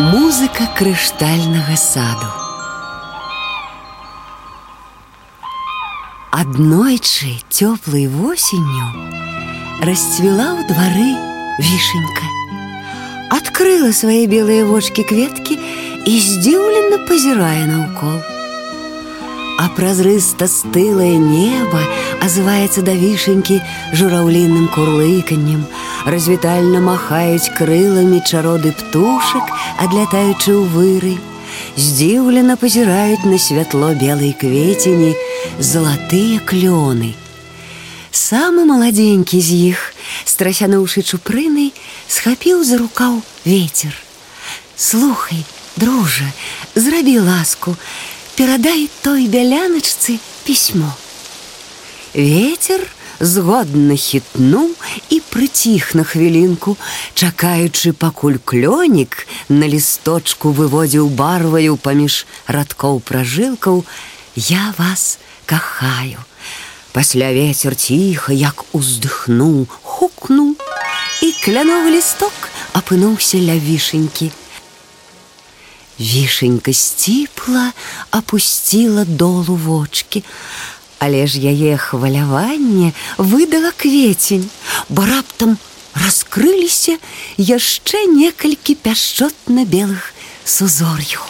Музыка крыштальнага саду. Аднойчы цёплай восенню расцвела ў двары вішенька. Открыла свае белыя вочки кветкі і здзіўлена пазірае наўкол. А празрыста стылае неба азываецца да вішенькі жураўліным курлыканнем, развітальна махаюць крыламі чароды птушак, адлятаючы ў выры, здзіўлена пазіраюць на святло белай кветені залатыя клёны. Самы маладзенькі з іх, страсянуўшы чупрынай, схапіў за рукаў ветер. Слухай, дружа, зрабі ласку, перадай той бяляначцы пісьмо. Ветер згодна хітнуў і прыціх на хвілінку, чакаючы пакуль клёнік на лісточку выводзіў барваю паміж радкоў пражылкаў, я вас кахаю. Пасля ветер ціха, як уздыхнуў, хукнуў, і кляновы лісток апынуўся ля вішенькі. Вішенька сціпла опусціла долу вочки, але ж яе хваляванне выдала кветень, бо раптам раскрыліся яшчэ некалькі пяшчотна-белых сузор'яў.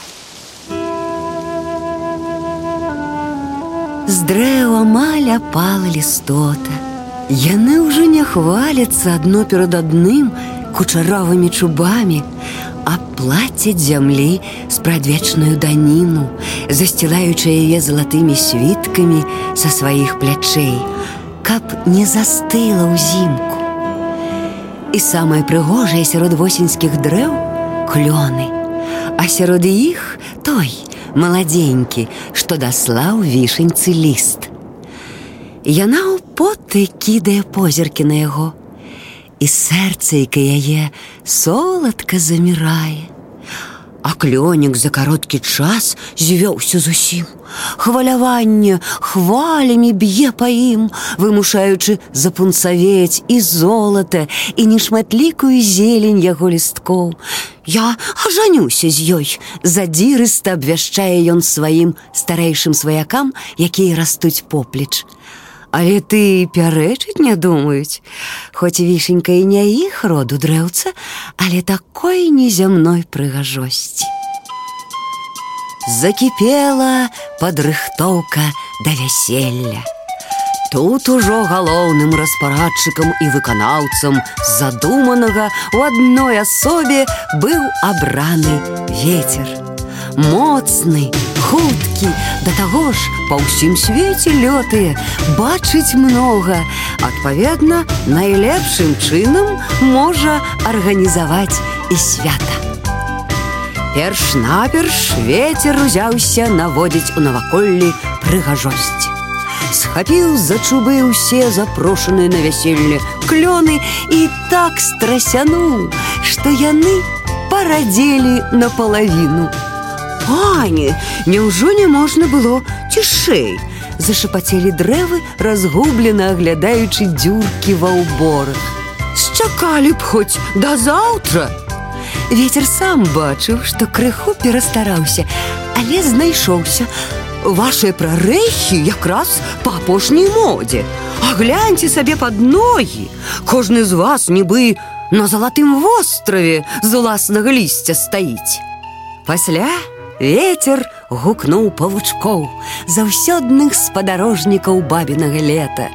З дрэў амаль апала лістота. Яны ўжо не хваляцца адно перад адным кучаровымі чубамі, а плацяць зямлі спрадвечную даніну, засцілаючы яе залатымі світкамі са сваіх плячэй, каб не застыла ўзімку. І самае прыгожае сярод восеньскіх дрэў клёны, а сярод іх той маладзенькі, што даслаў вішаньцы ліст. Яна ў поты кідае позіркі на яго, і сэрцайка яе соладка замірае. А клёнік за кароткі час звёўся зусім. Хваляванне хвалямі б'е па ім, вымушаючы запунцавець і золата і нешматлікую зелень яго лісткоў. Я ажанюся з ёй, задзірыста абвяшчае ён сваім старэйшым сваякам, якія растуць поплеч. Але ты пярэчыць не думаюць. Хоць вішенька і не іх роду дрэўца, але такой незямной прыгажосці. Закіпела падрыхтоўка да вяселля. Тут ужо галоўным распарадчыкам і выканаўцам задуманага у адной асобе быў абраны ветер. Моцны, хуткі, да таго ж па ўсім свеце лётыя, бачыць многа, адпаведна, найлепшым чынам можа арганізаваць і свята. Перш-наперш ветер узяўся наводзіць у наваколлі прыгажосць. Схапіў за чубы ўсе запрошаныя на вяселле клёны і так страсянуў, што яны парадзелі напалавіну. Пане, няўжо не можна было цішэй. Зашапацелі дрэвы, разгублена аглядаючы дзюркі ва ўборах. Счакалі б хоць да заўтра. Вецер сам бачыў, што крыху перастараўся, але знайшоўся. Вашыя прарэхі якраз па апошняй модзе. А гляньце сабе пад ногі. Кожны з вас нібы на залатым востраве з уласнага лісця стаіць. Пасля Ветер гукнуў павучкоў, заўсёдных спадарожнікаў бабінага лета.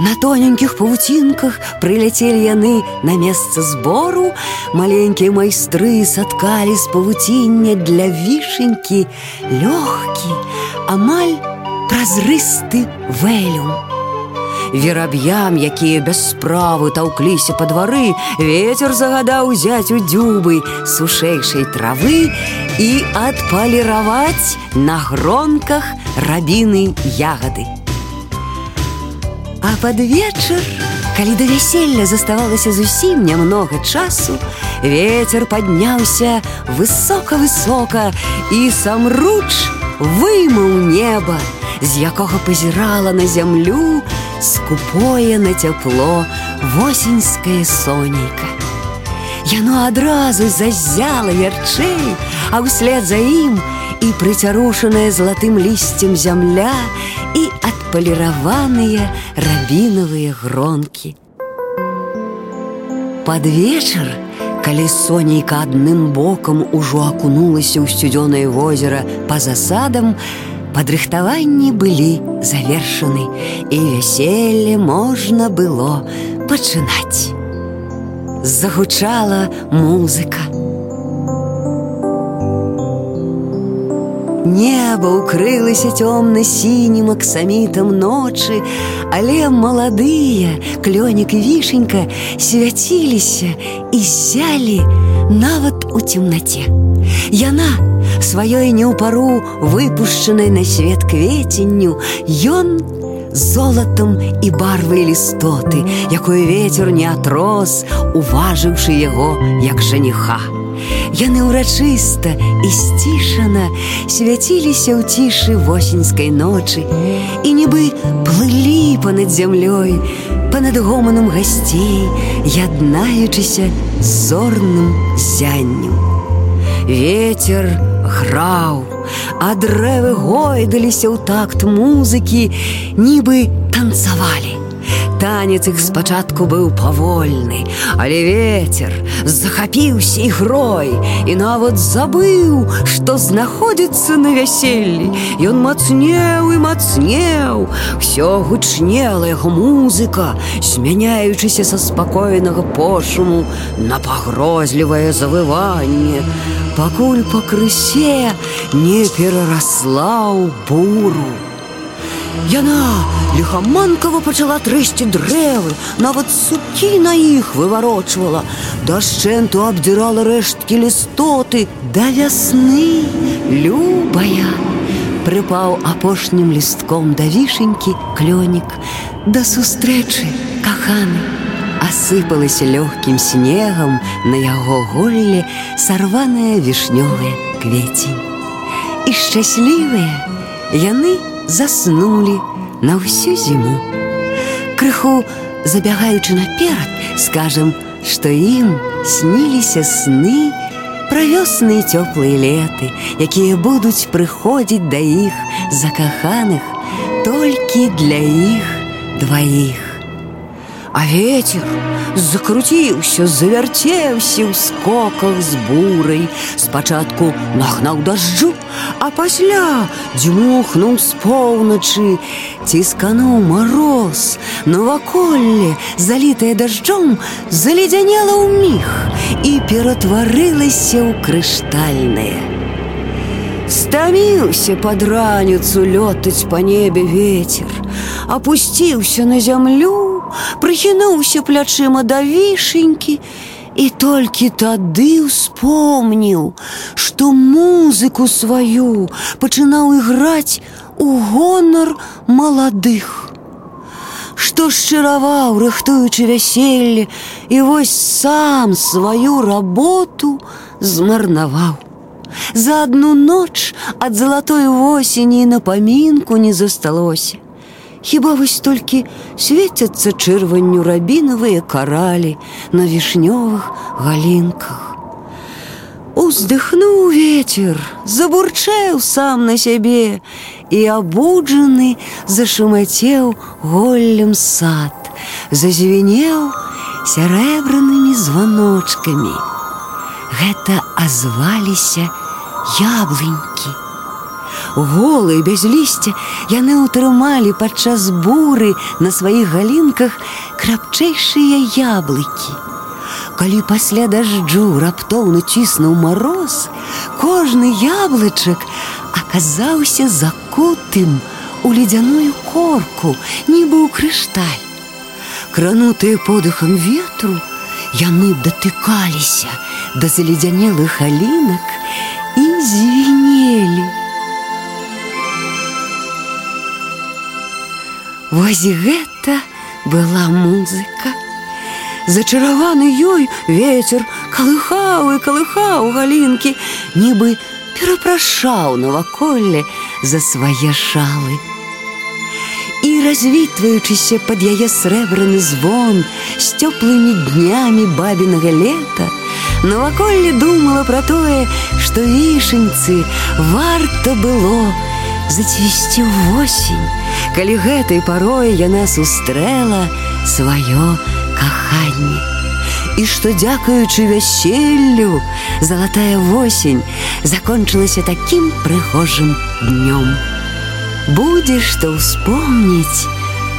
На тоненькіх павуцінках прыляцелі яны на месца збору, маленькія майстры саткалі з павуціння для вішенькі, лёгкі, амаль празрысты вэлюм. Вераб'ям, якія без справы таўкліся па двары, ветер загадаў узяць у дзюбы сушэйшай травы і адпаліраваць на гронках рабіны ягады. А пад вечар, калі да вяселля заставалася зусім нямнога часу, ветер падняўся высока-высока і самруч вымыў неба, з якога пазірала на зямлю, скупое на цяпло восеньскае сонейка. Яно адразу зазяла ярчэй, а ўслед за ім і прыцярушаная залатым лісцем зямля і адпаліраваныя рабінавыя гронкі. Пад вечар, калі сонейка адным бокам ужо акунулася ў сцюдзёнае возера па засадам, падрыхтаванні былі завершаны, і вяселле можна было пачынаць загучала музыка. Небо укрылася цёмна-сінім аксамітам ночы, але маладыя клёнік і вішенька свяціліся і зялі нават у цемнаце. Яна сваёй не ў пару выпушчанай на свет кветенню, ён золатам і барвай лістоты, якую ветер не атрос, уважыўшы яго як жаніха. Яны ўрачыста і сцішана свяціліся ў цішы восеньскай ночы і нібы плылі па-над зямлёй, па-над гоманам гасцей, яднаючыся з зорным зяннем. Ветер граў, а дрэвы гойдаліся ў такт музыкі, нібы танцавалі. Танец іх спачатку быў павольны, але ветер захапіўся ігрой і нават забыў, што знаходзіцца на вяселлі. Ён мацнеў і мацнеў. Усё гучнела яго музыка, змяняючыся са спакойнага пошуму на пагрозлівае завыванне, пакуль пакрысе не перарасла ў буру. Яна лихаманкава пачала трэсці дрэвы, нават сукі на іх выварочвала, дашчэнту абдзірала рэшткі лістоты да вясны, любая. Прыпаў апошнім лістком да вішенькі клёнік, да сустрэчы, каханы. Асыпалася лёгкім снегам на яго голле сарваная вішнёвая квецень. І шчаслівыя яны заснулі на ўсю зіму. Крыху забягаючы наперад, скажам, што ім сніліся сны пра вёсныя цёплыя леты, якія будуць прыходзіць да іх закаханых толькі для іх дваіх. А ветер закруціўся, завярцеўся ў скоках з бурай, спачатку нагнаў дажджу, а пасля дзьмухнуў з поўначы, ціскануў мароз, наваколле, залітае дажджом, заледзянела ў міг і ператварылася ў крыштальнае. Стаміўся пад раніцу лётаць па небе ветер, апусціўся на зямлю, прыхінуўся плячыма да вішенькі і толькі тады успомніў, што музыку сваю пачынаў іграць у гонар маладых. Што шчыраваў, рыхтуючы вяселле, і вось сам сваю работу змарнаваў. За одну ноч ад залатой восені на памінку не засталося. Хіба вось толькі свецяцца чырванню рабінавыя каралі на вішнёвых галінках. Уздыхнуў ветер, забурчэў сам на сябе і абуджаны зашумацеў голлем сад, зазвенеў сярэбранымі званочкамі. Гэта азваліся яблынькі. Голыя без лісця яны ўтрымалі падчас буры на сваіх галінках крапчэйшыя яблыкі. Калі пасля дажджу раптоўна ціснуў мароз, кожны яблычак аказаўся закутым у ледзяную корку, нібы ў крышталь. Кранутыя подыхам ветру, яны датыкаліся да заледзянелых алінак і звенелі. Вось гэта была музыка. Зачараваны ёй ветер калыхаў і калыхаў галінкі, нібы перапрашаў наваколле за свае шалы. І развітваючыся пад яе срэбраны звон з цёплымі днямі бабінага лета, Наваколле думала пра тое, што вішаньцы варта было зацвісці восень, калі гэтай парой яна сустрэла сваё каханне. І што дзякуючы вяселлю залатая восень закончылася такім прыгожым днём. Будзе што ўспомніць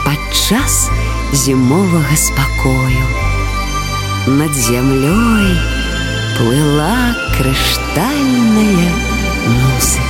падчас зімовага спакою. Над зямлёй плыла крыштальная музыка.